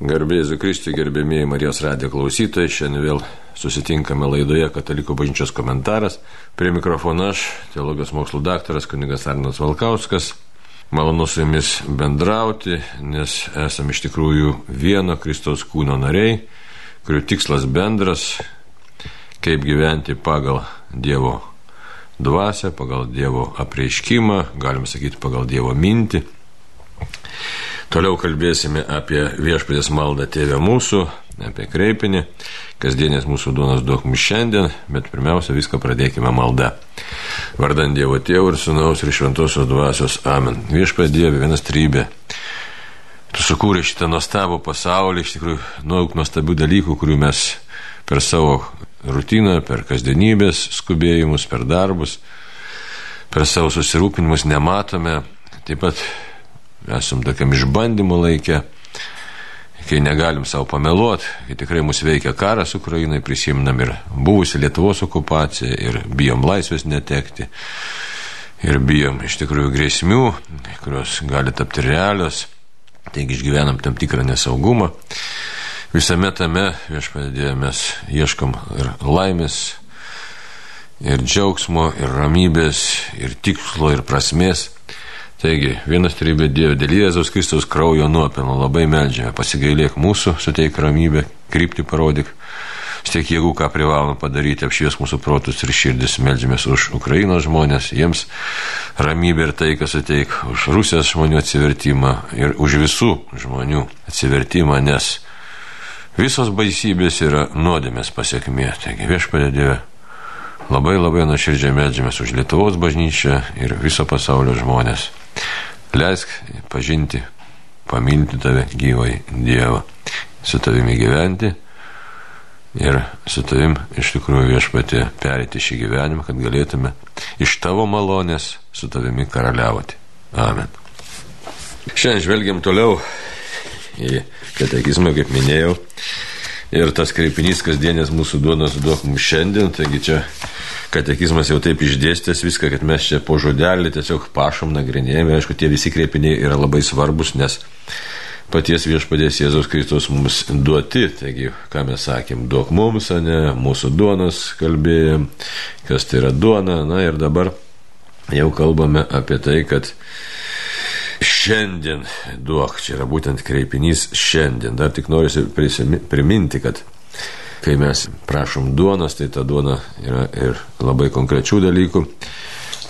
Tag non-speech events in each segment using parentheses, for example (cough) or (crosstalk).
Garbėsiu Kristui, gerbėmėjai Marijos radijo klausytojai, šiandien vėl susitinkame laidoje Katalikų bažnyčios komentaras. Prie mikrofono aš, teologijos mokslų daktaras kunigas Arnas Valkauskas. Malonu su jumis bendrauti, nes esame iš tikrųjų vieno Kristaus kūno nariai, kurių tikslas bendras - kaip gyventi pagal Dievo dvasę, pagal Dievo apreiškimą, galim sakyti pagal Dievo mintį. Toliau kalbėsime apie viešpatės maldą Tėvę mūsų, apie kreipinį, kasdienės mūsų duonos duok mums šiandien, bet pirmiausia viską pradėkime maldą. Vardant Dievo Tėvų ir Sūnaus ir Šventosios dvasios Amen. Viešpatė Dieve, vienas trybė. Tu sukūrė šitą nuostabų pasaulį, iš tikrųjų, daug nuostabių dalykų, kurių mes per savo rutiną, per kasdienybės skubėjimus, per darbus, per savo susirūpinimus nematome. Taip pat esam tokiam išbandymo laikė, kai negalim savo pameluoti, kai tikrai mus veikia karas Ukrainai, prisimnam ir buvusi Lietuvos okupacija ir bijom laisvės netekti. Ir bijom iš tikrųjų grėsmių, kurios gali tapti realios, taigi išgyvenam tam tikrą nesaugumą. Visame tame viešpadėje mes ieškom ir laimės, ir džiaugsmo, ir ramybės, ir tikslo, ir prasmės. Taigi, vienas trybė Dieve dėl Jėzaus Kristaus kraujo nuopelno labai meldžiame, pasigailėk mūsų, suteik ramybę, kryptį parodyk, stiek jėgų, ką privalom padaryti, apšvies mūsų protus ir širdis, meldžiamės už Ukrainos žmonės, jiems ramybę ir taiką suteik, už Rusijos žmonių atsivertimą ir už visų žmonių atsivertimą, nes visos baisybės yra nuodėmės pasiekmė. Taigi, viešpadė Dieve, labai labai nuoširdžiai meldžiamės už Lietuvos bažnyčią ir viso pasaulio žmonės. Leisk pažinti, pamilti tave gyvai Dievą, su tavimi gyventi ir su tavim iš tikrųjų viešpatė perėti šį gyvenimą, kad galėtume iš tavo malonės su tavimi karaliauti. Amen. Šiandien žvelgiam toliau į katekizmą, kaip minėjau. Ir tas kreipinys kasdienės mūsų duonos duok mums šiandien, taigi čia katekizmas jau taip išdėstęs viską, kad mes čia po žodelį tiesiog pašom nagrinėjame. Aišku, tie visi kreipiniai yra labai svarbus, nes paties viešpadės Jėzaus Kristus mums duoti. Taigi, ką mes sakėm, duok mums, ne, mūsų duonos kalbėjom, kas tai yra duona. Na ir dabar jau kalbame apie tai, kad šiandien duok, čia yra būtent kreipinys šiandien. Dar tik noriu priminti, kad kai mes prašom duonos, tai ta duona yra ir labai konkrečių dalykų.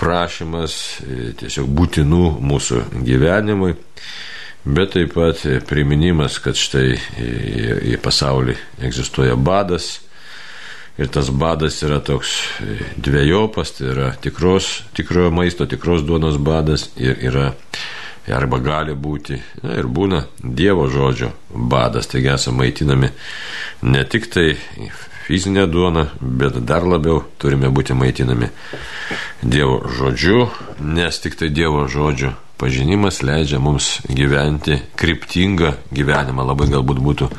Prašymas e, tiesiog būtinų mūsų gyvenimui, bet taip pat priminimas, kad štai į pasaulį egzistuoja badas. Ir tas badas yra toks e, dviejopas, tai yra tikros, tikrojo maisto, tikros duonos badas ir yra arba gali būti na, ir būna Dievo žodžio badas, taigi esame maitinami ne tik tai fizinę duoną, bet dar labiau turime būti maitinami Dievo žodžiu, nes tik tai Dievo žodžio pažinimas leidžia mums gyventi kryptingą gyvenimą, labai galbūt būtų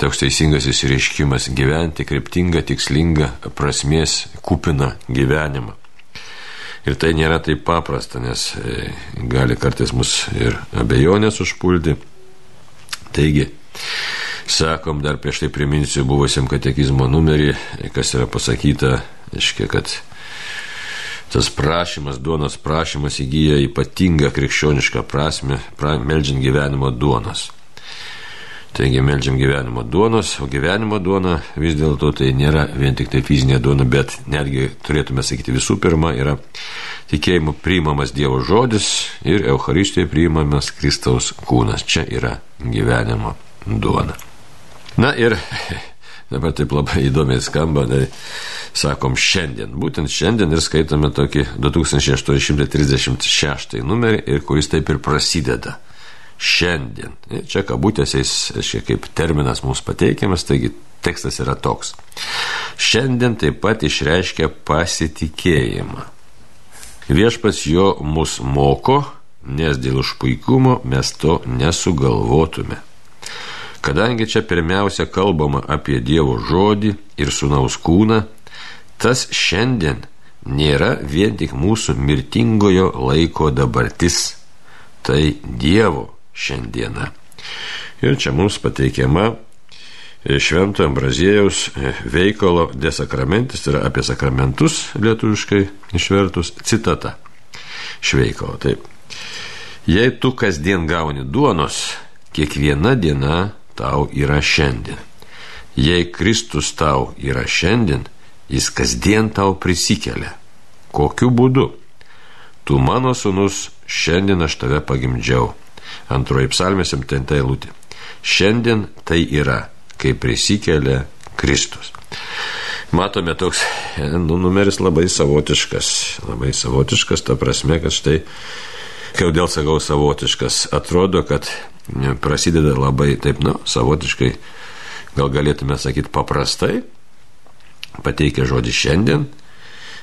toks teisingas įsireiškimas - gyventi kryptingą, tikslingą, prasmės kupiną gyvenimą. Ir tai nėra taip paprasta, nes e, gali kartais mus ir abejonės užpulti. Taigi, sakom, dar prieš tai priminsiu buvusiam katekizmo numerį, kas yra pasakyta, aiškiai, kad tas prašymas, duonos prašymas įgyja ypatingą krikščionišką prasme, pra, meldžiant gyvenimo duonos. Taigi melžiam gyvenimo duonos, o gyvenimo duona vis dėlto tai nėra vien tik tai fizinė duona, bet netgi turėtume sakyti visų pirma yra tikėjimu priimamas Dievo žodis ir Euharistijoje priimamas Kristaus kūnas. Čia yra gyvenimo duona. Na ir (laughs) dabar taip labai įdomiai skamba, tai sakom šiandien. Būtent šiandien ir skaitome tokį 2836 numerį, ir kuris taip ir prasideda šiandien. Čia kabutėsiais, šiek kaip terminas mums pateikiamas, taigi tekstas yra toks. Šiandien taip pat išreiškia pasitikėjimą. Viešpas jo mus moko, nes dėl užpuikumo mes to nesugalvotume. Kadangi čia pirmiausia kalbama apie Dievo žodį ir sunaus kūną, tas šiandien nėra vien tik mūsų mirtingojo laiko dabartis. Tai Dievo šiandieną. Ir čia mums pateikiama Šventojo Ambrazėjaus veikalo desakramentis, tai yra apie sakramentus lietuviškai išvertus citata šveikalo. Taip. Jei tu kasdien gauni duonos, kiekviena diena tau yra šiandien. Jei Kristus tau yra šiandien, jis kasdien tau prisikelia. Kokiu būdu? Tu mano sunus, šiandien aš tave pagimdžiau. Antroji psalmė 7 eilutė. Šiandien tai yra, kai prisikelia Kristus. Matome toks nu, numeris labai savotiškas. Labai savotiškas, ta prasme, kad štai, kodėl sakau savotiškas, atrodo, kad prasideda labai taip, nu, savotiškai, gal galėtume sakyti paprastai, pateikia žodį šiandien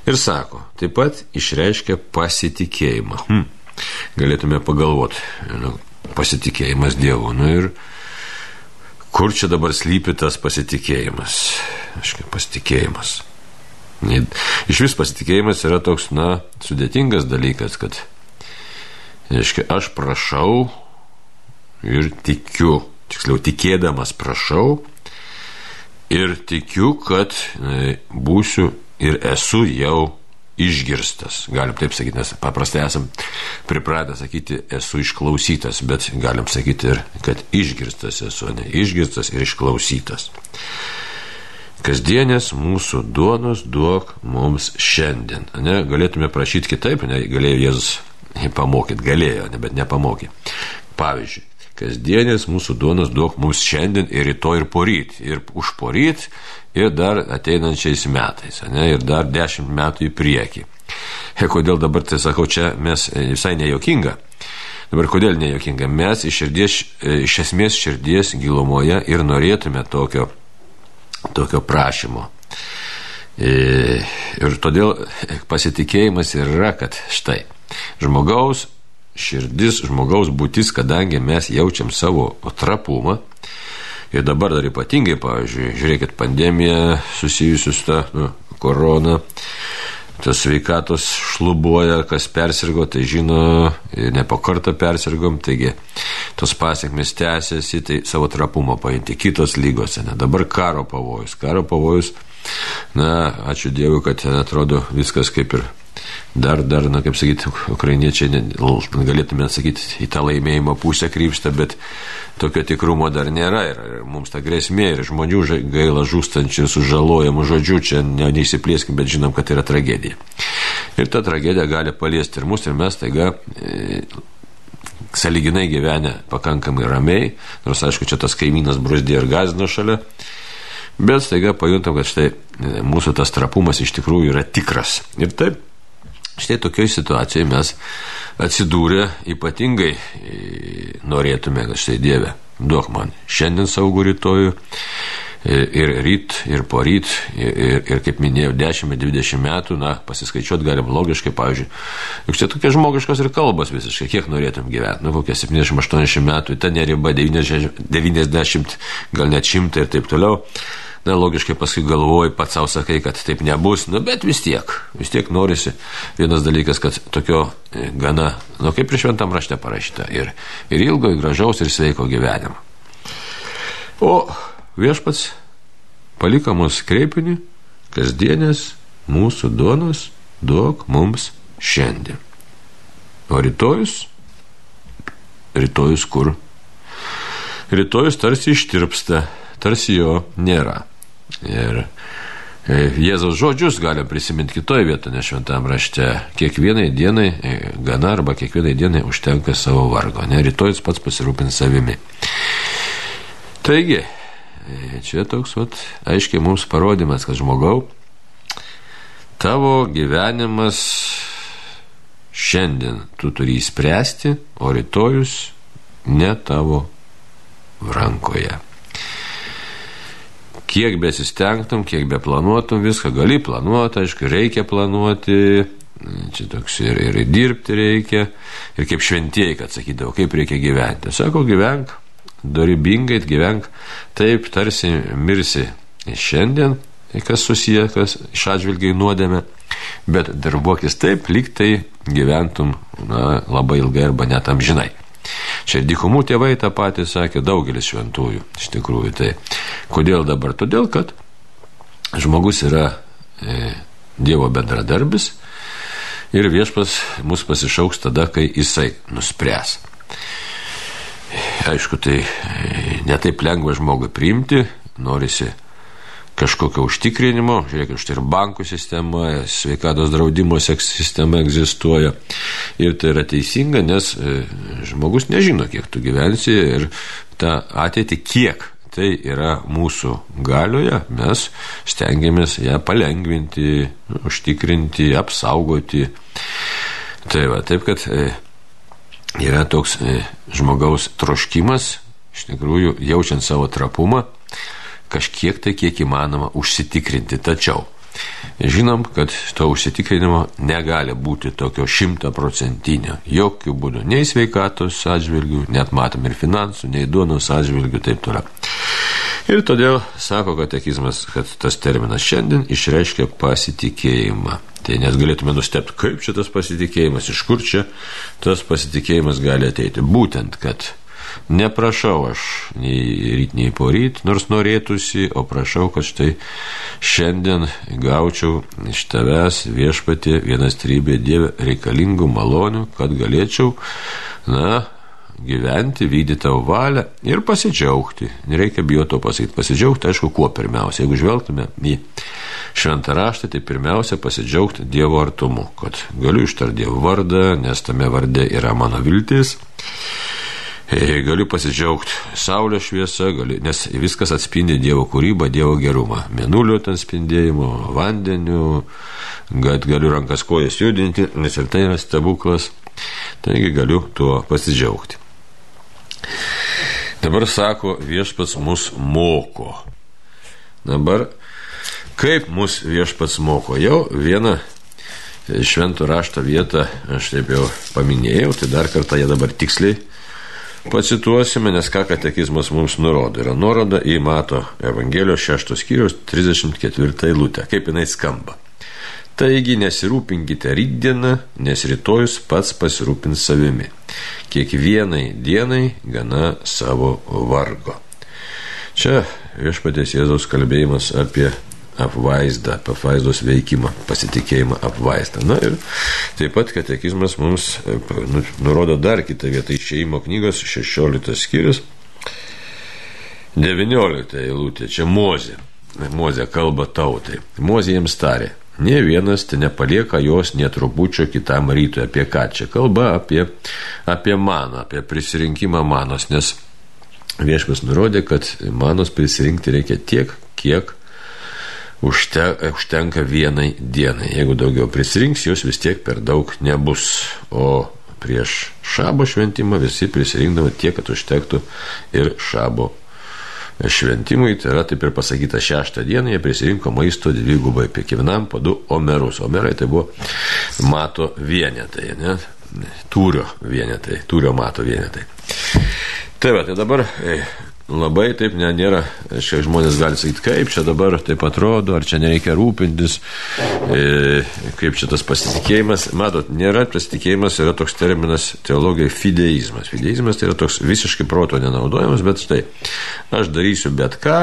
ir sako, taip pat išreiškia pasitikėjimą. Hm. Galėtume pagalvoti, nu, pasitikėjimas Dievu. Nu ir kur čia dabar slypi tas pasitikėjimas? Aiškiai, pasitikėjimas. Iš vis pasitikėjimas yra toks, na, sudėtingas dalykas, kad, aiškiai, aš prašau ir tikiu, tiksliau tikėdamas prašau ir tikiu, kad e, būsiu ir esu jau išgirstas. Galim taip sakyti, nes paprastai esam pripratę sakyti, esu išklausytas, bet galim sakyti ir, kad išgirstas esu, ne išgirstas ir išklausytas. Kasdienės mūsų duonos duok mums šiandien. Ne, galėtume prašyti kitaip, ne, galėjo Jėzus pamokyti, galėjo, ne, bet nepamokė. Pavyzdžiui, kasdienės mūsų duonos duok mums šiandien ir rytoj ir poryt. Ir už poryt ir dar ateinančiais metais. Ne, ir dar dešimt metų į priekį. Ir kodėl dabar tai sakau, čia mes e, visai nejuokinga. Dabar kodėl nejuokinga? Mes iš, širdies, e, iš esmės širdies gilumoje ir norėtume tokio, tokio prašymo. E, ir todėl pasitikėjimas yra, kad štai žmogaus širdis, žmogaus būtis, kadangi mes jaučiam savo trapumą. Ir dabar dar ypatingai, pavyzdžiui, žiūrėkit, pandemija susijusi su ta nu, korona, tas sveikatos šlubuoja, kas persirgo, tai žino, ne po kartą persirgom, taigi tos pasiekmes tęsiasi, tai savo trapumą paimti, kitos lygos, ne, dabar karo pavojus, karo pavojus, na, ačiū Dievui, kad ten atrodo viskas kaip ir dar, dar, na, kaip sakyti, ukrainiečiai, galėtume sakyti, į tą laimėjimo pusę krypsta, bet tokio tikrumo dar nėra ir, ir mums ta grėsmė ir žmonių gaila žūstančių ir sužalojamų žodžių čia ne, neįsiplėskim, bet žinom, kad tai yra tragedija. Ir ta tragedija gali paliesti ir mus, ir mes taiga. E, saliginai gyvenę pakankamai ramiai, nors aišku, čia tas kaimynas brusdė ir gazino šalia, bet staiga pajuntam, kad štai e, mūsų tas trapumas iš tikrųjų yra tikras. Ir taip Štai tokioje situacijoje mes atsidūrę ypatingai e, norėtume, kad štai Dieve, duok man šiandien saugų rytojų ir, ir ryt, ir poryt, ir, ir, ir kaip minėjau, 10-20 metų, na, pasiskaičiuoti galim logiškai, pavyzdžiui, juk čia tokie žmogiškos ir kalbos visiškai, kiek norėtum gyventi, nu, kokie 70-80 metų, ta neriba 90, 90, gal net 100 ir taip toliau na, logiškai paskui galvoji, pats savo sakai, kad taip nebus, nu, bet vis tiek, vis tiek norisi. Vienas dalykas, kad tokio e, gana, nu, kaip ir šventam rašte parašyta, ir, ir ilgo, ir gražaus, ir sveiko gyvenimo. O viešpats paliko mus kreipinį, kasdienės mūsų duonos duok mums šiandien. O rytojus, rytojus kur? Rytojus tarsi ištirpsta, tarsi jo nėra. Ir e, Jėzaus žodžius galim prisiminti kitoje vietoje, nes šventame rašte kiekvienai dienai e, gana arba kiekvienai dienai užtenka savo vargo, ne rytoj jis pats pasirūpins savimi. Taigi, e, čia toks, vat, aiškiai mums parodimas, kad žmogau, tavo gyvenimas šiandien tu turi įspręsti, o rytojus ne tavo rankoje kiek besistengtum, kiek be planuotum viską, gali planuoti, aišku, reikia planuoti, čia toks ir, ir dirbti reikia, ir kaip šventieji, kad sakydavo, kaip reikia gyventi. Sako, gyvenk, dorybingai gyvenk, taip tarsi mirsi šiandien, kas susiję, kas iš atžvilgiai nuodėme, bet darbuokis taip, lyg tai gyventum na, labai ilgai arba net amžinai. Čia dikumų tėvai tą patį sakė, daugelis šventųjų. Iš tikrųjų, tai kodėl dabar? Todėl, kad žmogus yra e, Dievo bendradarbis ir viešpas mus pasišauks tada, kai jisai nuspręs. Aišku, tai e, netaip lengva žmogui priimti, norisi kažkokio užtikrinimo, žiūrėkit, štai ir bankų sistema, sveikatos draudimo sistema egzistuoja. Ir tai yra teisinga, nes e, žmogus nežino, kiek tu gyvensi ir tą ateitį kiek. Tai yra mūsų galioje, mes stengiamės ją palengvinti, užtikrinti, apsaugoti. Tai va, taip kad e, yra toks e, žmogaus troškimas, iš tikrųjų, jaučiant savo trapumą, kažkiek tai kiek įmanoma užsitikrinti. Tačiau žinom, kad to užsitikrinimo negali būti tokio šimtaprocentinio. Jokių būdų. Nei sveikatos atžvilgių, net matom ir finansų, nei duonos atžvilgių, taip toliau. Ir todėl sako katekizmas, kad tas terminas šiandien išreiškia pasitikėjimą. Tai net galėtume nustebti, kaip šitas pasitikėjimas, iš kur čia tas pasitikėjimas gali ateiti. Būtent, kad Neprašau aš nei ryt, nei poryt, nors norėtųsi, o prašau, kad štai šiandien gaučiau iš tavęs viešpatė vienas trybė Dieve reikalingų malonių, kad galėčiau, na, gyventi, vykdyti tavo valią ir pasidžiaugti. Nereikia bijoti to pasakyti. Pasidžiaugti, aišku, kuo pirmiausia. Jeigu žvelgtume į šventą raštą, tai pirmiausia pasidžiaugti Dievo artumu, kad galiu ištarti Dievo vardą, nes tame varde yra mano viltis galiu pasidžiaugti saulės šviesa, gali, nes viskas atspindi Dievo kūrybą, Dievo gerumą. Menulio ten spindėjimo, vandeniu, kad galiu rankas kojas judinti, nes ir tai yra stebuklas. Taigi galiu tuo pasidžiaugti. Dabar sako, viešpats mus moko. Dabar, kaip mus viešpats moko? Jau vieną šventų rašto vietą aš taip jau paminėjau, tai dar kartą ją dabar tiksliai Pacituosime, nes ką katekizmas mums nurodo. Yra nuoroda į Mato Evangelijos 6 skyrius 34 eilutę. Kaip jinai skamba. Taigi nesirūpinkite rydieną, nes rytojus pats pasirūpins savimi. Kiekvienai dienai gana savo vargo. Čia viešpatės Jėzaus kalbėjimas apie apvaizdą, apvaizdos veikimą, pasitikėjimą apvaizdą. Na ir taip pat katekizmas mums e, nu, nurodo dar kitą vietą išėjimo knygos 16 skyrius, 19 eilutė, čia Mozė. Mozė kalba tautai. Mozė jiems tarė, Nie vienas te nepalieka jos netrubučio kitam rytui. Apie ką čia kalba? Apie, apie maną, apie prisirinkimą manos, nes viešpas nurodė, kad manos prisirinkti reikia tiek, kiek užte, užtenka vienai dienai. Jeigu daugiau prisirinks, jos vis tiek per daug nebus. O prieš šabo šventimą visi prisirinkdavo tiek, kad užtektų ir šabo šventimui, tai yra taip ir pasakyta šeštą dieną, jie prisirinko maisto dvigubai, kiekvienam po du omerus. Omerai tai buvo mato vienetai, ne? Tūrio vienetai, tūrio mato vienetai. Tai va, tai dabar labai taip ne, nėra, čia žmonės gali sakyti, kaip čia dabar taip atrodo, ar čia nereikia rūpintis, e, kaip čia tas pasitikėjimas. Matot, nėra pasitikėjimas, yra toks terminas teologijai fideizmas. Fideizmas tai yra toks visiškai proto nenaudojamas, bet štai, aš darysiu bet ką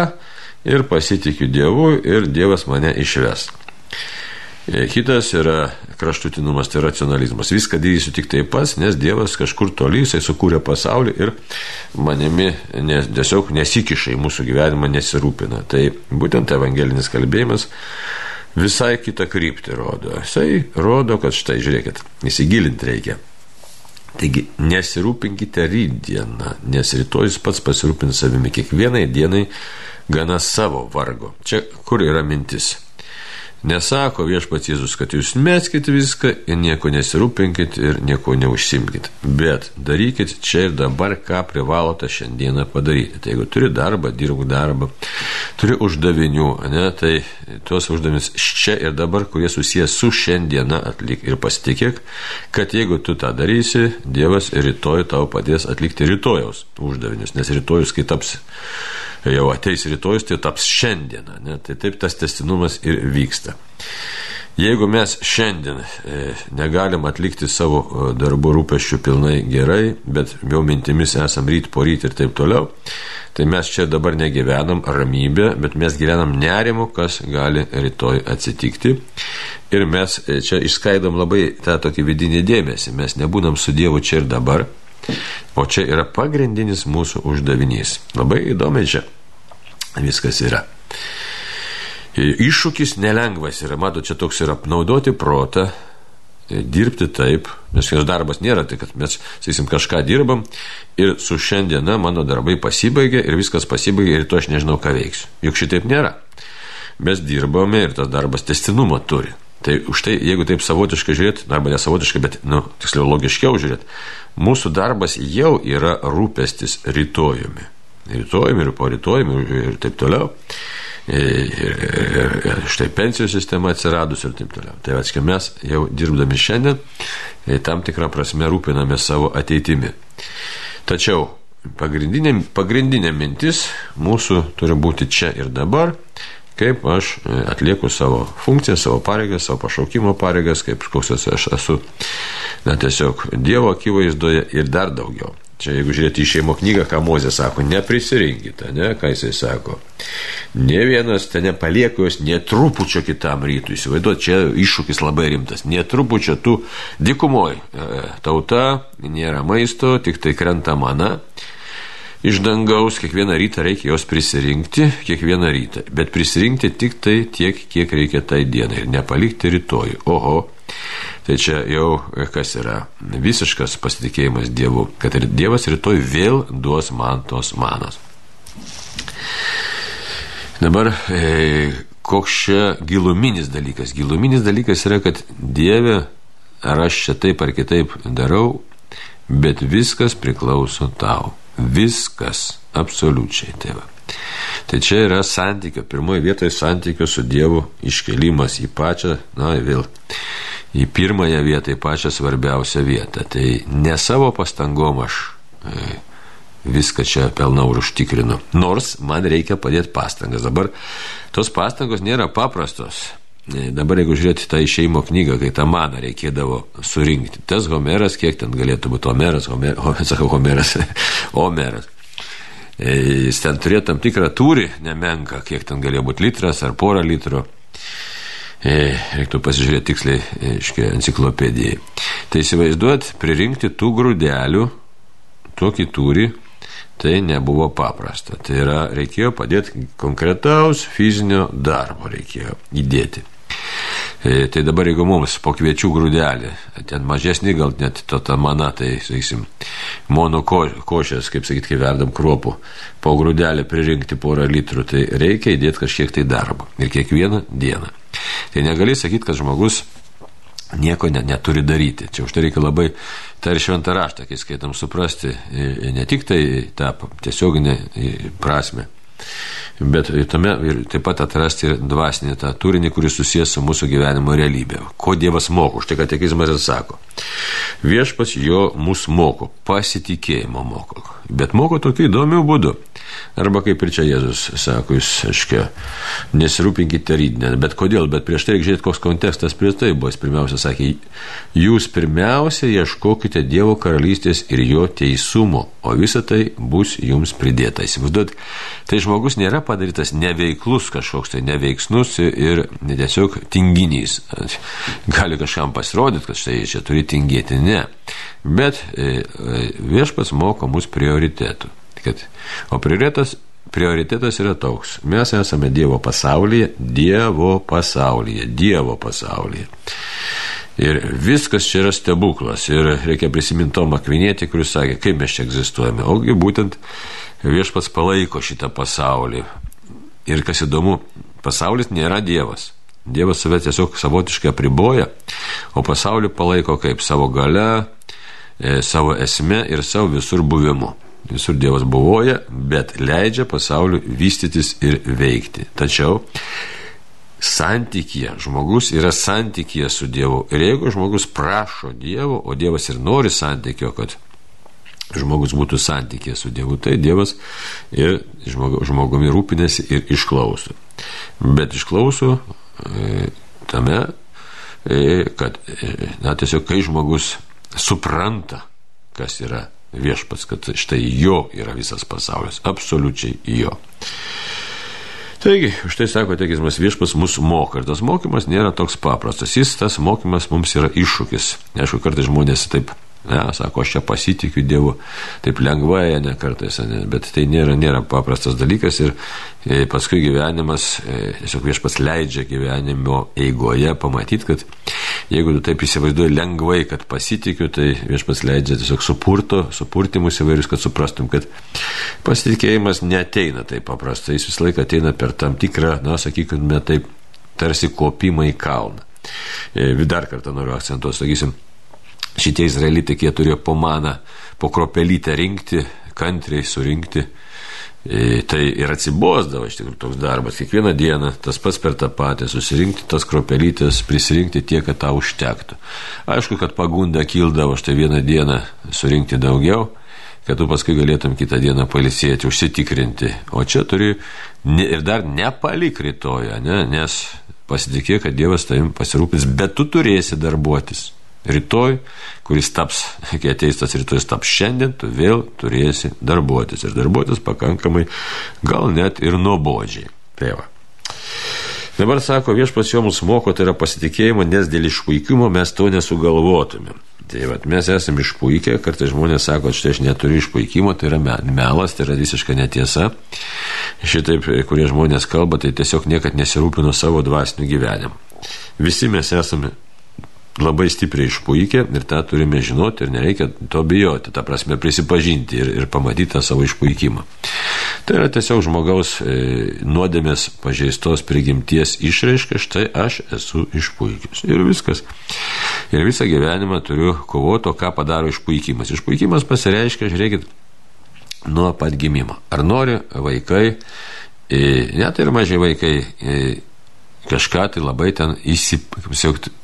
ir pasitikiu Dievu ir Dievas mane išves. E, kitas yra kraštutinumas, tai racionalizmas. Viską darysiu tik taip pats, nes Dievas kažkur toli, jisai sukūrė pasaulį ir manimi nes, tiesiog nesikiša į mūsų gyvenimą, nesirūpina. Tai būtent evangelinis kalbėjimas visai kitą kryptį rodo. Jisai rodo, kad štai, žiūrėkit, įsigilinti reikia. Taigi nesirūpinkite rydieną, nes rytojus pats pasirūpins savimi kiekvienai dienai gana savo vargo. Čia kur yra mintis? Nesako viešpats Jėzus, kad jūs meskite viską ir nieko nesirūpinkit ir nieko neužsimkit. Bet darykit čia ir dabar, ką privalote šiandieną padaryti. Tai jeigu turi darbą, dirbk darbą, turi uždavinių, ne, tai tuos uždavinius čia ir dabar, kurie susijęs su šiandiena atlik. Ir pasitikėk, kad jeigu tu tą darysi, Dievas rytoj tau padės atlikti rytojaus uždavinius. Nes rytojus, kai taps jau ateis rytojus, tai taps šiandieną. Ne? Tai taip tas testinumas ir vyksta. Jeigu mes šiandien e, negalim atlikti savo e, darbų rūpeščių pilnai gerai, bet jau mintimis esam ryt po ryt ir taip toliau, tai mes čia dabar negyvenam ramybę, bet mes gyvenam nerimu, kas gali rytoj atsitikti. Ir mes e, čia išskaidom labai tą tokį vidinį dėmesį, mes nebūnam su Dievu čia ir dabar, o čia yra pagrindinis mūsų uždavinys. Labai įdomi čia viskas yra. Iššūkis nelengvas yra, mato, čia toks yra apnaudoti protą, e, dirbti taip, nes jos darbas nėra tai, kad mes, sakysim, kažką dirbam ir su šiandiena mano darbai pasibaigė ir viskas pasibaigė ir to aš nežinau, ką veiksiu. Juk šitaip nėra. Mes dirbame ir tas darbas testinumą turi. Tai už tai, jeigu taip savotiškai žiūrėt, arba nesavotiškai, bet, nu, tiksliau, logiškiau žiūrėt, mūsų darbas jau yra rūpestis rytojumi. Rytojumi ir po rytojumi ir taip toliau ir, ir, ir štai pensijų sistema atsiradus ir taip toliau. Tai atskiai mes jau dirbdami šiandien tam tikrą prasme rūpiname savo ateitimi. Tačiau pagrindinė, pagrindinė mintis mūsų turi būti čia ir dabar, kaip aš atlieku savo funkciją, savo pareigas, savo pašaukimo pareigas, kaip koks aš esu, na tiesiog Dievo akivaizdoje ir dar daugiau. Čia jeigu žiūrėti į šeimo knygą, ką Mozė sako, neprisirinkite, ne, ką jisai sako. Ne vienas ten nepalieku jos netrupučio kitam rytui. Įsivaizduot, čia iššūkis labai rimtas. Netrupučio tu dikumoj. E, tauta, nėra maisto, tik tai krenta mana. Iš dangaus kiekvieną rytą reikia jos prisirinkti, kiekvieną rytą. Bet prisirinkti tik tai tiek, kiek reikia tai dienai ir nepalikti rytoj. Oho, Tai čia jau kas yra visiškas pasitikėjimas Dievu, kad ir Dievas rytoj vėl duos man tos manos. Dabar e, koks čia giluminis dalykas? Giluminis dalykas yra, kad Dieve, ar aš čia taip ar kitaip darau, bet viskas priklauso tau. Viskas, absoliučiai, tėva. Tai čia yra santykio, pirmoji vietoje santykio su Dievu iškelimas į pačią, na vėl, į pirmąją vietą, į pačią svarbiausią vietą. Tai ne savo pastangom aš e, viską čia pelnau ir užtikrinu. Nors man reikia padėti pastangas. Dabar tos pastangos nėra paprastos. E, dabar jeigu žiūrėti tą išeimo knygą, kai tą maną reikėdavo surinkti, tas Homeras, kiek ten galėtų būti Homeras, Homer, (laughs) sakau Homeras, (laughs) Homeras. E, jis ten turėjo tam tikrą tūrį, nemenka, kiek ten galėjo būti litras ar porą litrų. E, reiktų pasižiūrėti tiksliai, iškia, enciklopedijai. Tai įsivaizduot, pririnkti tų grūdelių, tokį turi, tai nebuvo paprasta. Tai yra, reikėjo padėti konkretaus fizinio darbo, reikėjo įdėti. E, tai dabar jeigu mums po kviečių grūdelį, ten mažesnį gal net to ta mana, tai, sakysim, mono ko, košės, kaip sakyt, kai verdam kruopų, po grūdelį pririnkti porą litrų, tai reikia įdėti kažkiek tai darbo. Ir kiekvieną dieną. Tai negali sakyti, kad žmogus nieko ne, neturi daryti. Čia už tai reikia labai tą ir šventą raštą, kai skaitam, suprasti ne tik tai tą tiesioginę prasme, bet tame ir taip pat atrasti ir dvasinį tą turinį, kuris susijęs su mūsų gyvenimo realybė. Ko Dievas moko, už tai katekizmas ir sako. Viešpas jo mus moko, pasitikėjimo moko, bet moko tokiu įdomiu būdu. Arba kaip ir čia Jėzus sako, jūs, aiškiai, nesirūpinkite rydinę. Bet kodėl? Bet prieš tai reikia žiūrėti, koks kontekstas prie tai buvo. Jis pirmiausia sakė, jūs pirmiausia ieškokite Dievo karalystės ir jo teisumo, o visa tai bus jums pridėta. Įsivaizduot, tai žmogus nėra padarytas neveiklus kažkoks, tai neveiksnus ir tiesiog tinginys. (laughs) Gali kažkam pasirodyti, kad štai čia turi tingėti. Ne. Bet e, e, viešpas moko mus prioritetų kad, o prioritetas, prioritetas yra toks. Mes esame Dievo pasaulyje, Dievo pasaulyje, Dievo pasaulyje. Ir viskas čia yra stebuklas. Ir reikia prisiminti Tomą Kvinėtį, kuris sakė, kaip mes čia egzistuojame. Ogi būtent viešpats palaiko šitą pasaulį. Ir kas įdomu, pasaulis nėra Dievas. Dievas save tiesiog savotiškai apriboja, o pasaulį palaiko kaip savo gale, savo esme ir savo visur buvimu. Visur Dievas buvoja, bet leidžia pasauliu vystytis ir veikti. Tačiau santykėje, žmogus yra santykėje su Dievu. Ir jeigu žmogus prašo Dievo, o Dievas ir nori santykio, kad žmogus būtų santykėje su Dievu, tai Dievas ir žmogumi rūpinasi ir išklauso. Bet išklauso e, tame kad, na, tiesiog kai žmogus supranta, kas yra viešpats, kad štai jo yra visas pasaulis, absoliučiai jo. Taigi, už tai sako teikizmas viešpas mus moko ir tas mokymas nėra toks paprastas. Jis tas mokymas mums yra iššūkis. Aišku, kartais žmonės taip Ne, sako, aš čia pasitikiu Dievu, taip lengvai, ne kartais, ne, bet tai nėra, nėra paprastas dalykas ir e, paskui gyvenimas, e, tiesiog viešpas leidžia gyvenimo eigoje pamatyti, kad jeigu tu taip įsivaizduoji lengvai, kad pasitikiu, tai viešpas leidžia tiesiog supurto, supurtimus įvairius, kad suprastum, kad pasitikėjimas neteina taip paprastai, jis visą laiką ateina per tam tikrą, na, sakykime, taip tarsi kopimą į kalną. E, dar kartą noriu akcentuoti, sakysim, šitie izraelitai, jie turėjo po maną, po kropelytę rinkti, kantriai surinkti. E, tai ir atsibosdavo iš tikrųjų toks darbas. Kiekvieną dieną tas pats per tą patį, susirinkti tas kropelytės, prisirinkti tiek, kad tau užtektų. Aišku, kad pagunda kildavo štai vieną dieną surinkti daugiau, kad tu paskui galėtum kitą dieną palisėti, užsitikrinti. O čia turi ne, ir dar nepalik rytoje, ne, nes pasitikė, kad Dievas tavim pasirūpins, bet tu turėsi darbuotis rytoj, kuris taps, kai ateis tas rytojus taps šiandien, tu vėl turėsi darbuotis ir darbuotis pakankamai, gal net ir nuobodžiai. Tai va. Dabar sako, viešpas jo mus moko, tai yra pasitikėjimo, nes dėl išpuikimo mes to nesugalvotumėm. Tai va, mes esame išpuikę, kartais žmonės sako, štai aš neturiu išpuikimo, tai yra melas, tai yra visiška netiesa. Šitaip, kurie žmonės kalba, tai tiesiog niekad nesirūpino savo dvasiniu gyvenimu. Visi mes esame labai stipriai išpuikė ir tą turime žinoti ir nereikia to bijoti, tą prasme prisipažinti ir, ir pamatyti tą savo išpuikimą. Tai yra tiesiog žmogaus e, nuodėmės pažeistos prigimties išraiška, štai aš esu išpuikęs. Ir viskas. Ir visą gyvenimą turiu kovoti, o ką padaro išpuikimas. Išpuikimas pasireiškia, žiūrėkit, nuo pat gimimo. Ar nori vaikai, e, net ir mažai vaikai, e, kažką tai labai ten įsipasiekti kaip sakyti,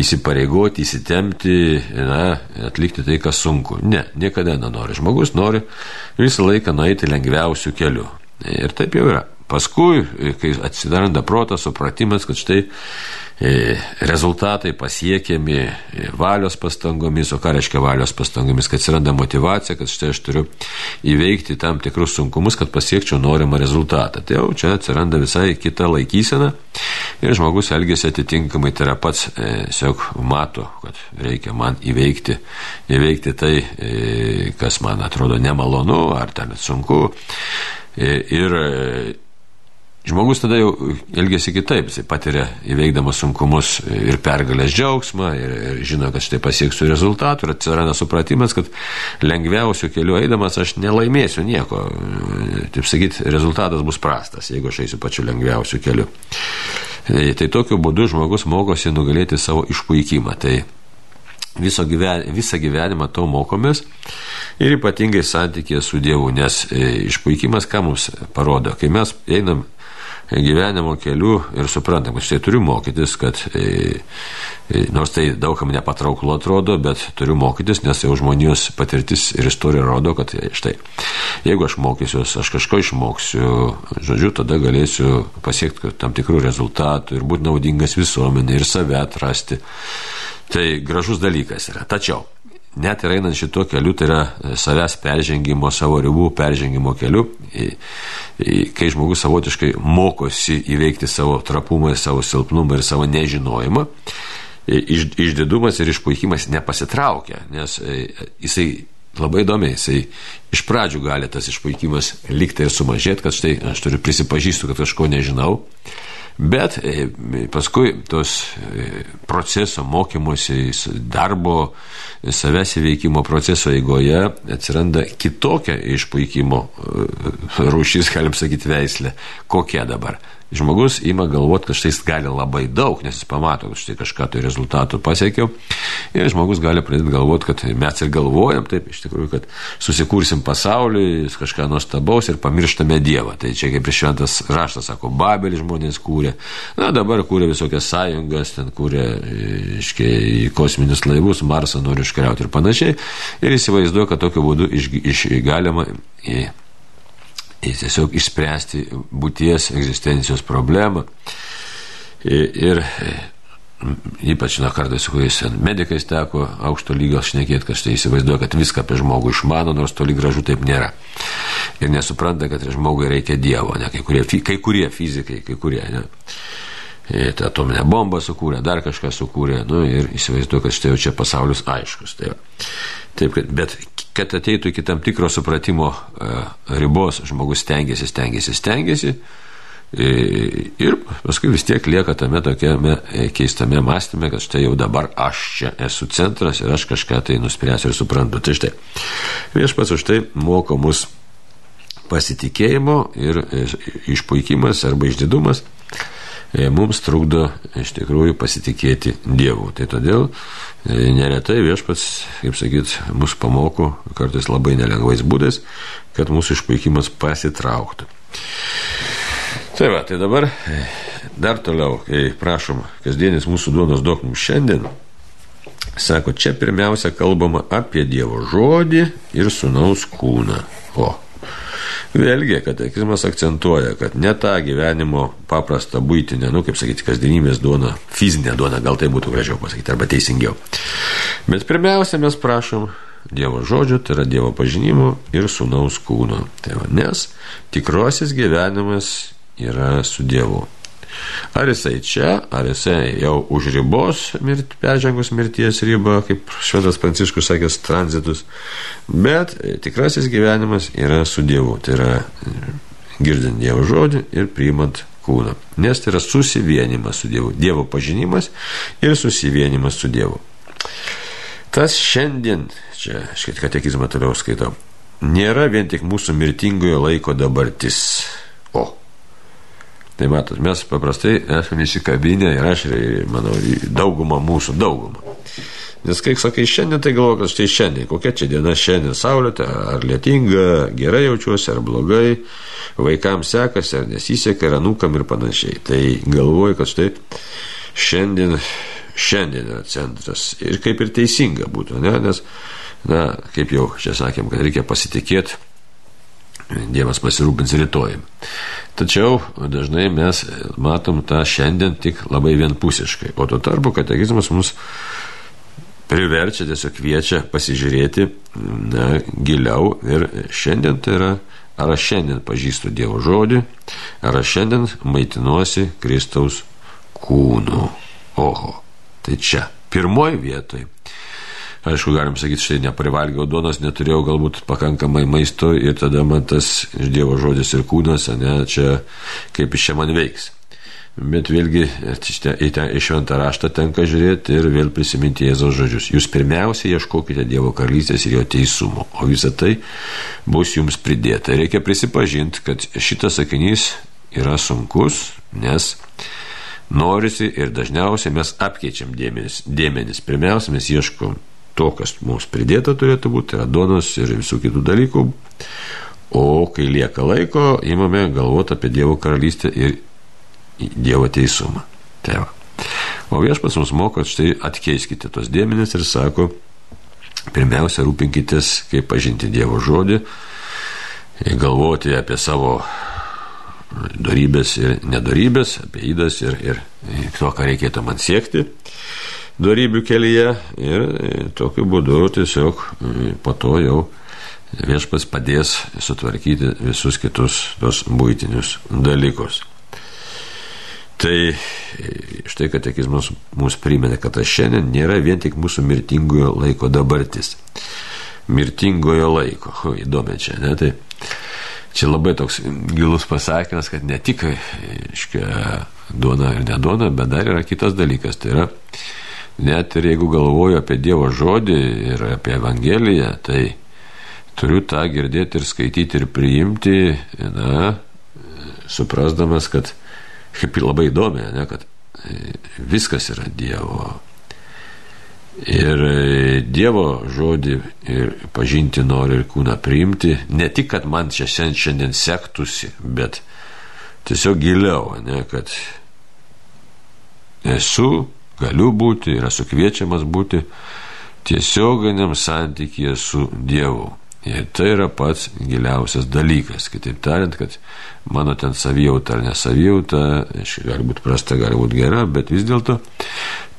įsipareigoti, įsitemti, na, atlikti tai, kas sunku. Ne, niekada nenori. Žmogus nori visą laiką nueiti lengviausių kelių. Ir taip jau yra. Paskui, kai atsidaranda protas, supratimas, kad štai E, rezultatai pasiekiami e, valios pastangomis, o ką reiškia valios pastangomis, kad atsiranda motivacija, kad štai aš turiu įveikti tam tikrus sunkumus, kad pasiekčiau norimą rezultatą. Tai jau čia atsiranda visai kita laikysena ir žmogus elgesi atitinkamai, tai yra pats e, tiesiog mato, kad reikia man įveikti, įveikti tai, kas man atrodo nemalonu ar ten sunku. Ir Žmogus tada jau elgesi kitaip, jis patiria įveikdamas sunkumus ir pergalės džiaugsmą, ir, ir žino, kad štai pasieksiu rezultatų, ir atsiranda supratimas, kad lengviausiu keliu eidamas aš nelaimėsiu nieko. Taip sakyti, rezultatas bus prastas, jeigu aš eisiu pačiu lengviausiu keliu. Tai, tai tokiu būdu žmogus mokosi nugalėti savo išpuikimą. Tai viso gyven, visą gyvenimą to mokomės ir ypatingai santykė su Dievu, nes e, išpuikimas ką mums parodo, kai mes einam gyvenimo keliu ir suprantam, kad štai turiu mokytis, kad e, e, nors tai daugam nepatrauklu atrodo, bet turiu mokytis, nes jau žmonijos patirtis ir istorija rodo, kad e, štai, jeigu aš mokysiuos, aš kažko išmoksiu, žodžiu, tada galėsiu pasiekti tam tikrų rezultatų ir būti naudingas visuomenė ir save atrasti. Tai gražus dalykas yra. Tačiau net ir einant šituo keliu, tai yra e, savęs peržengimo, savo ribų peržengimo keliu, kai žmogus savotiškai mokosi įveikti savo trapumą, savo silpnumą ir savo nežinojimą, iš, išdidumas ir išpuikimas nepasitraukia, nes e, jisai labai įdomiai, jisai iš pradžių gali tas išpuikimas likti ir sumažėti, kad štai aš turiu prisipažįstu, kad kažko nežinau. Bet e, paskui tos e, proceso mokymosi, darbo, savęs įveikimo proceso eigoje atsiranda kitokia išpuikimo e, rūšis, galim sakyti, veislė. Kokia dabar? Žmogus ima galvoti, kad štai jis gali labai daug, nes jis pamato, kad štai kažką tai rezultatų pasiekiau. Ir žmogus gali pradėti galvoti, kad mes ir galvojam taip, iš tikrųjų, kad susikursim pasaulį, kažką nuostabaus ir pamirštame Dievą. Tai čia kaip ir šventas raštas, sako, Babelį žmonės kūrė. Na, dabar kūrė visokias sąjungas, ten kūrė, iškiai, kosminius laivus, Marsą nori iškariauti ir panašiai. Ir įsivaizduoja, kad tokiu būdu iš, iš, galima į tiesiog išspręsti būties egzistencijos problemą. Ir ypač na kartais su kuriais medikais teko aukšto lygio šnekėti, kad štai įsivaizduoja, kad viską apie žmogų išmano, nors toli gražu taip nėra. Ir nesupranta, kad žmogui reikia Dievo, ne, kai, kurie, kai kurie fizikai, kai kurie, ne. E, tą atominę bombą sukūrė, dar kažką sukūrė, nu, ir įsivaizduoju, kad štai jau čia pasaulis aiškus. Tai Taip, kad, bet kad ateitų iki tam tikro supratimo uh, ribos, žmogus stengiasi, stengiasi, stengiasi, Ir paskui vis tiek lieka tame tokiame e, keistame mąstyme, kad štai jau dabar aš čia esu centras ir aš kažką tai nuspręsiu ir suprantu. Tai štai, viešpats už tai moko mus pasitikėjimo ir e, išpuikimas arba išdidumas e, mums trukdo iš tikrųjų pasitikėti Dievu. Tai todėl neretai viešpats, kaip sakyt, mus pamoko kartais labai nelengvais būdais, kad mūsų išpuikimas pasitrauktų. Tai va, tai dabar dar toliau, kai prašom, kasdienis mūsų duonos duok mums šiandien, sako, čia pirmiausia kalbama apie Dievo žodį ir sunaus kūną. O, Vėlgi, katekizmas akcentuoja, kad ne tą gyvenimo paprastą būtinę, nu, kaip sakyti, kasdienybės duona, fizinė duona, gal tai būtų gražiau pasakyti, arba teisingiau. Bet pirmiausia, mes prašom Dievo žodžio, tai yra Dievo pažinimo ir sunaus kūno. Tai va, nes tikrosis gyvenimas yra su Dievu. Ar jisai čia, ar jisai jau už ribos, mirt, peržengus mirties ribą, kaip šventas Pranciškus sakęs, tranzitus, bet tikrasis gyvenimas yra su Dievu. Tai yra girdint Dievo žodį ir priimant kūną. Nes tai yra susivienimas su Dievu. Dievo pažinimas ir susivienimas su Dievu. Tas šiandien, čia aš katekizmą toliau skaitau, nėra vien tik mūsų mirtingojo laiko dabartis. O, Tai matot, mes paprastai esame įsikabinę ir aš, ir, manau, daugumą mūsų, daugumą. Nes kai sakai šiandien, tai galvoju, kad štai šiandien, kokia čia diena šiandien saulėta, ar lietinga, gerai jaučiuosi, ar blogai, vaikams sekasi, ar nesiseka, ar anūkam ir panašiai. Tai galvoju, kad štai šiandien, šiandien yra centras. Ir kaip ir teisinga būtų, ne? nes, na, kaip jau čia sakėm, kad reikia pasitikėti Dievas pasirūpins rytojim. Tačiau dažnai mes matom tą šiandien tik labai vienpusiškai, o tuo tarpu katekizmas mus priverčia, tiesiog kviečia pasižiūrėti na, giliau ir šiandien tai yra, ar aš šiandien pažįstu Dievo žodį, ar aš šiandien maitinuosi Kristaus kūnu. Oho, tai čia, pirmoji vietoje Aišku, galim sakyti, štai neprivalgiau duonos, neturėjau galbūt pakankamai maisto ir tada man tas Dievo žodis ir kūnas, ne, čia kaip iš čia man veiks. Bet vėlgi į tą šventą raštą tenka žiūrėti ir vėl prisiminti Jėzaus žodžius. Jūs pirmiausia ieškokite Dievo karalystės ir jo teisumo, o visa tai bus jums pridėta. Reikia prisipažinti, kad šitas sakinys yra sunkus, nes norisi ir dažniausiai mes apkeičiam dėmenis. dėmenis. Pirmiausia, mes ieškom to, kas mums pridėta turėtų būti, tai yra duonos ir visų kitų dalykų. O kai lieka laiko, imame galvoti apie Dievo karalystę ir Dievo teisumą. Tai va. O viešpas mums moko, štai atkeiskite tos dėmenis ir sako, pirmiausia, rūpinkitės, kaip pažinti Dievo žodį, galvoti apie savo darybės ir nedarybės, apie įdas ir, ir to, ką reikėtų man siekti darybių kelyje ir e, tokiu būdu tiesiog e, po to jau viešpas padės sutvarkyti visus kitus tos būtinius dalykus. Tai e, štai katekizmas mums primena, kad tas šiandien nėra vien tik mūsų mirtingojo laiko dabartis. Mirtingojo laiko. O, įdomi čia, ne? Tai čia labai toks gilus pasakymas, kad ne tik, iškia, duona ir neduona, bet dar yra kitas dalykas. Tai yra net ir jeigu galvoju apie Dievo žodį ir apie Evangeliją, tai turiu tą girdėti ir skaityti ir priimti, na, suprasdamas, kad kaip labai įdomi, ne, kad viskas yra Dievo. Ir Dievo žodį ir pažinti nori ir kūną priimti, ne tik, kad man čia šiandien sektųsi, bet tiesiog giliau, ne, kad esu galiu būti, yra sukviečiamas būti tiesioginiam santykėje su Dievu. Ir tai yra pats giliausias dalykas. Kitaip tariant, kad mano ten savijauta ar nesavijauta, gali būti prasta, gali būti gera, bet vis dėlto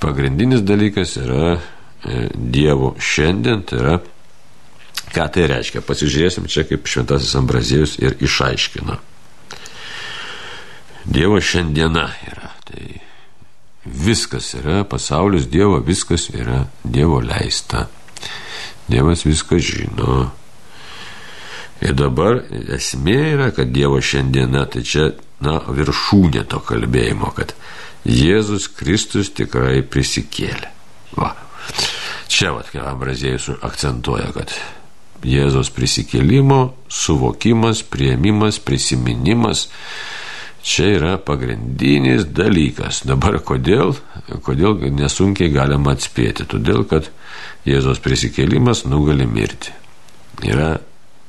pagrindinis dalykas yra e, Dievo šiandien, tai yra, ką tai reiškia. Pasižiūrėsim čia, kaip šventasis Ambrazėjus ir išaiškina. Dievo šiandiena yra. Tai viskas yra, pasaulis Dievo, viskas yra Dievo leista. Dievas viską žino. Ir dabar esmė yra, kad Dievo šiandiena, tai čia, na, viršūnė to kalbėjimo, kad Jėzus Kristus tikrai prisikėlė. Va. Čia, va, ką Ambrazėjus akcentuoja, kad Jėzos prisikėlimo suvokimas, prieimimas, prisiminimas, čia yra pagrindinis dalykas. Dabar kodėl? Kodėl nesunkiai galima atspėti? Todėl, kad Jėzos prisikėlimas nugali mirti. Yra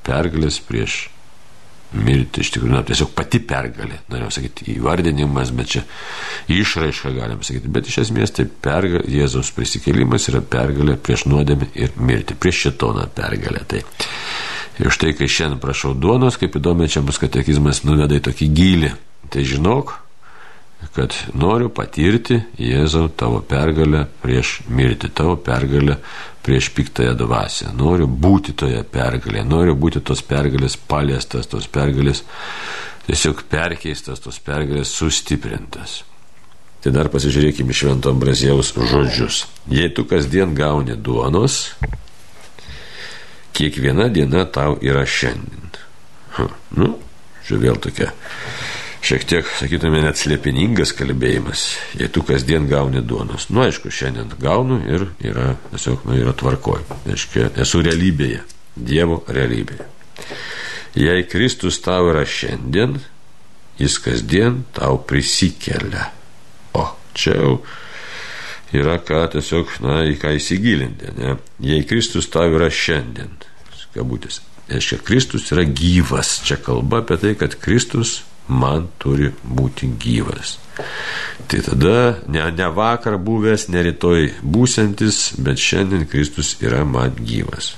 pergalės prieš mirti, iš tikrųjų, na, tiesiog pati pergalė, norėjau sakyti, įvardinimas, bet čia išraiška galim sakyti, bet iš esmės tai pergalė, Jėzaus prisikėlimas yra pergalė prieš nuodėmę ir mirti, prieš šitoną pergalę. Tai. Ir štai, kai šiandien prašau duonos, kaip įdomu, čia bus katekizmas nuveda į tokį gilį, tai žinok, kad noriu patirti Jėzau tavo pergalę prieš mirtį, tavo pergalę prieš piktąją dvasę. Noriu būti toje pergalėje, noriu būti tos pergalės paliestas, tos pergalės tiesiog perkeistas, tos pergalės sustiprintas. Tai dar pasižiūrėkime Švento Ambrazėjaus žodžius. Jei tu kasdien gauni duonos, kiekviena diena tau yra šiandien. Ha, nu, čia vėl tokia šiek tiek, sakytume, net slėpiningas kalbėjimas, jei tu kasdien gauni duonos. Nu, aišku, šiandien gaunu ir yra, tiesiog, nu, yra tvarkoj. Aiškia, esu realybėje, Dievo realybėje. Jei Kristus tau yra šiandien, jis kasdien tau prisikelia. O, čia jau yra ką tiesiog, na, į ką įsigilinti. Ne? Jei Kristus tau yra šiandien, kabutės, reiškia, Kristus yra gyvas. Čia kalba apie tai, kad Kristus man turi būti gyvas. Tai tada ne, ne vakar buvęs, ne rytoj būsantis, bet šiandien Kristus yra man gyvas.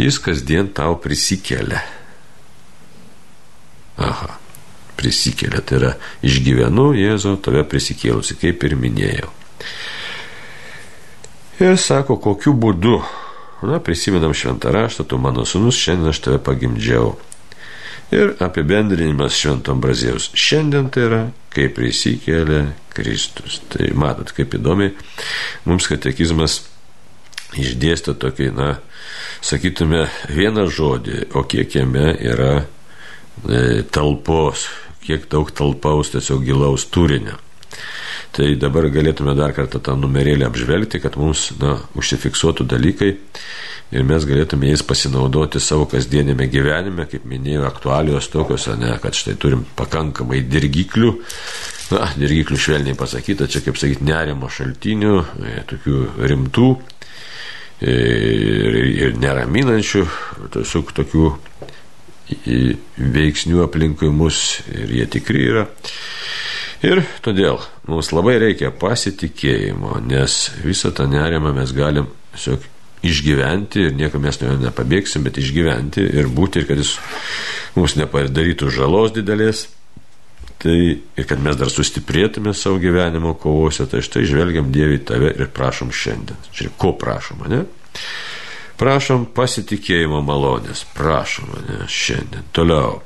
Jis kasdien tau prisikelia. Aha, prisikelia, tai yra išgyvenu Jėzau tave prisikėlusi, kaip ir minėjau. Ir sako, kokiu būdu. Na, prisimenam šventą raštą, tu mano sunus, šiandien aš tave pagimdžiau. Ir apibendrinimas švento Ambrazėjaus. Šiandien tai yra, kaip prisikėlė Kristus. Tai matot, kaip įdomiai mums katekizmas išdėstė tokį, na, sakytume, vieną žodį, o kiek jame yra e, talpos, kiek daug talpaus tiesiog gilaus turinio. Tai dabar galėtume dar kartą tą numerėlį apžvelgti, kad mums, na, užsifiksuotų dalykai ir mes galėtume jais pasinaudoti savo kasdienėme gyvenime, kaip minėjau, aktualijos tokios, ne, kad štai turim pakankamai dirgiklių, na, dirgiklių švelniai pasakyta, čia kaip sakyti, nerimo šaltinių, e, tokių rimtų e, ir, ir neraminančių, tiesiog tokių veiksnių aplinkui mus ir jie tikri yra. Ir todėl mums labai reikia pasitikėjimo, nes visą tą nerimą mes galim tiesiog išgyventi ir niekam mes nuo jo nepabėgsim, bet išgyventi ir būti ir kad jis mums nepadarytų žalos didelės. Tai ir kad mes dar sustiprėtume savo gyvenimo kovose, tai štai žvelgiam Dievui tave ir prašom šiandien. Čia ko prašom, ne? Prašom pasitikėjimo malonės, prašom mane šiandien. Toliau.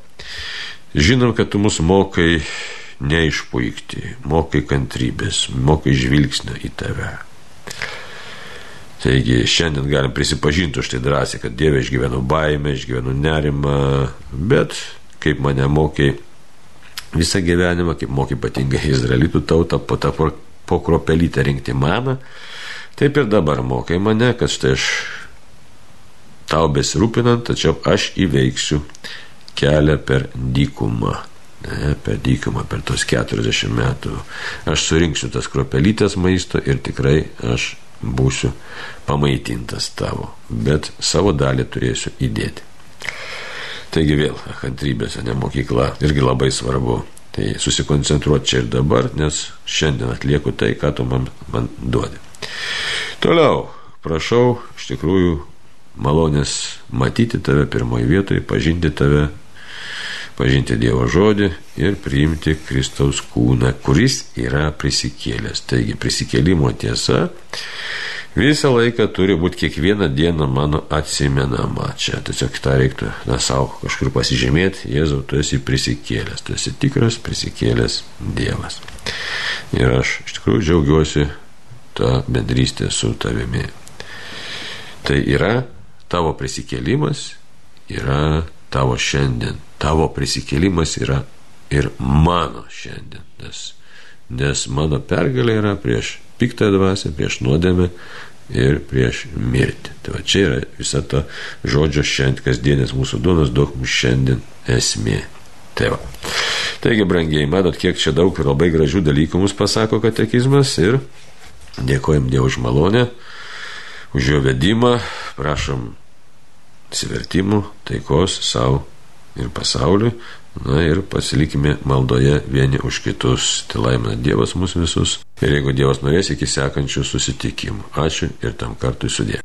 Žinom, kad tu mus mokai neišpuikti, mokai kantrybės, mokai žvilgsnio į tave. Taigi šiandien galim prisipažinti už tai drąsiai, kad Dieve išgyvenu baimę, išgyvenu nerimą, bet kaip mane mokiai visą gyvenimą, kaip mokiai ypatingai izraelitų tautą po tą po kropelytę rinkti maną, taip ir dabar mokai mane, kad štai aš tau besirūpinant, tačiau aš įveiksiu kelią per dykumą. Ne, per dykumą, per tos 40 metų. Aš surinksiu tas kropelytės maisto ir tikrai aš būsiu pamaitintas tavo, bet savo dalį turėsiu įdėti. Taigi vėl, kantrybės, ne mokykla, irgi labai svarbu. Tai susikoncentruoti čia ir dabar, nes šiandien atlieku tai, ką tu man, man duodi. Toliau, prašau, iš tikrųjų, malonės matyti tave pirmoje vietoje, pažinti tave, pažinti Dievo žodį ir priimti Kristaus kūną, kuris yra prisikėlęs. Taigi prisikėlimo tiesa visą laiką turi būti kiekvieną dieną mano atsimenama. Čia tiesiog tą reiktų, na, savo kažkur pasižymėti, Jėzau, tu esi prisikėlęs, tu esi tikras prisikėlęs Dievas. Ir aš iš tikrųjų džiaugiuosi tą bendrystę su tavimi. Tai yra tavo prisikėlimas, yra tavo šiandien. Tavo prisikėlimas yra ir mano šiandien. Nes, nes mano pergalė yra prieš piktą dvasę, prieš nuodėmę ir prieš mirtį. Tai va čia yra visa ta žodžio šiandien, kasdienės mūsų duonos duok mums šiandien esmė. Tai va. Taigi, brangiai, matot, kiek čia daug ir labai gražių dalykų mums pasako katekizmas ir dėkojom Dievo už malonę, už jo vedimą, prašom atsivertimų, taikos savo ir pasauliui. Na ir pasilikime maldoje vieni už kitus. Tai laimina Dievas mūsų visus. Ir jeigu Dievas norės iki sekančių susitikimų. Ačiū ir tam kartui sudė.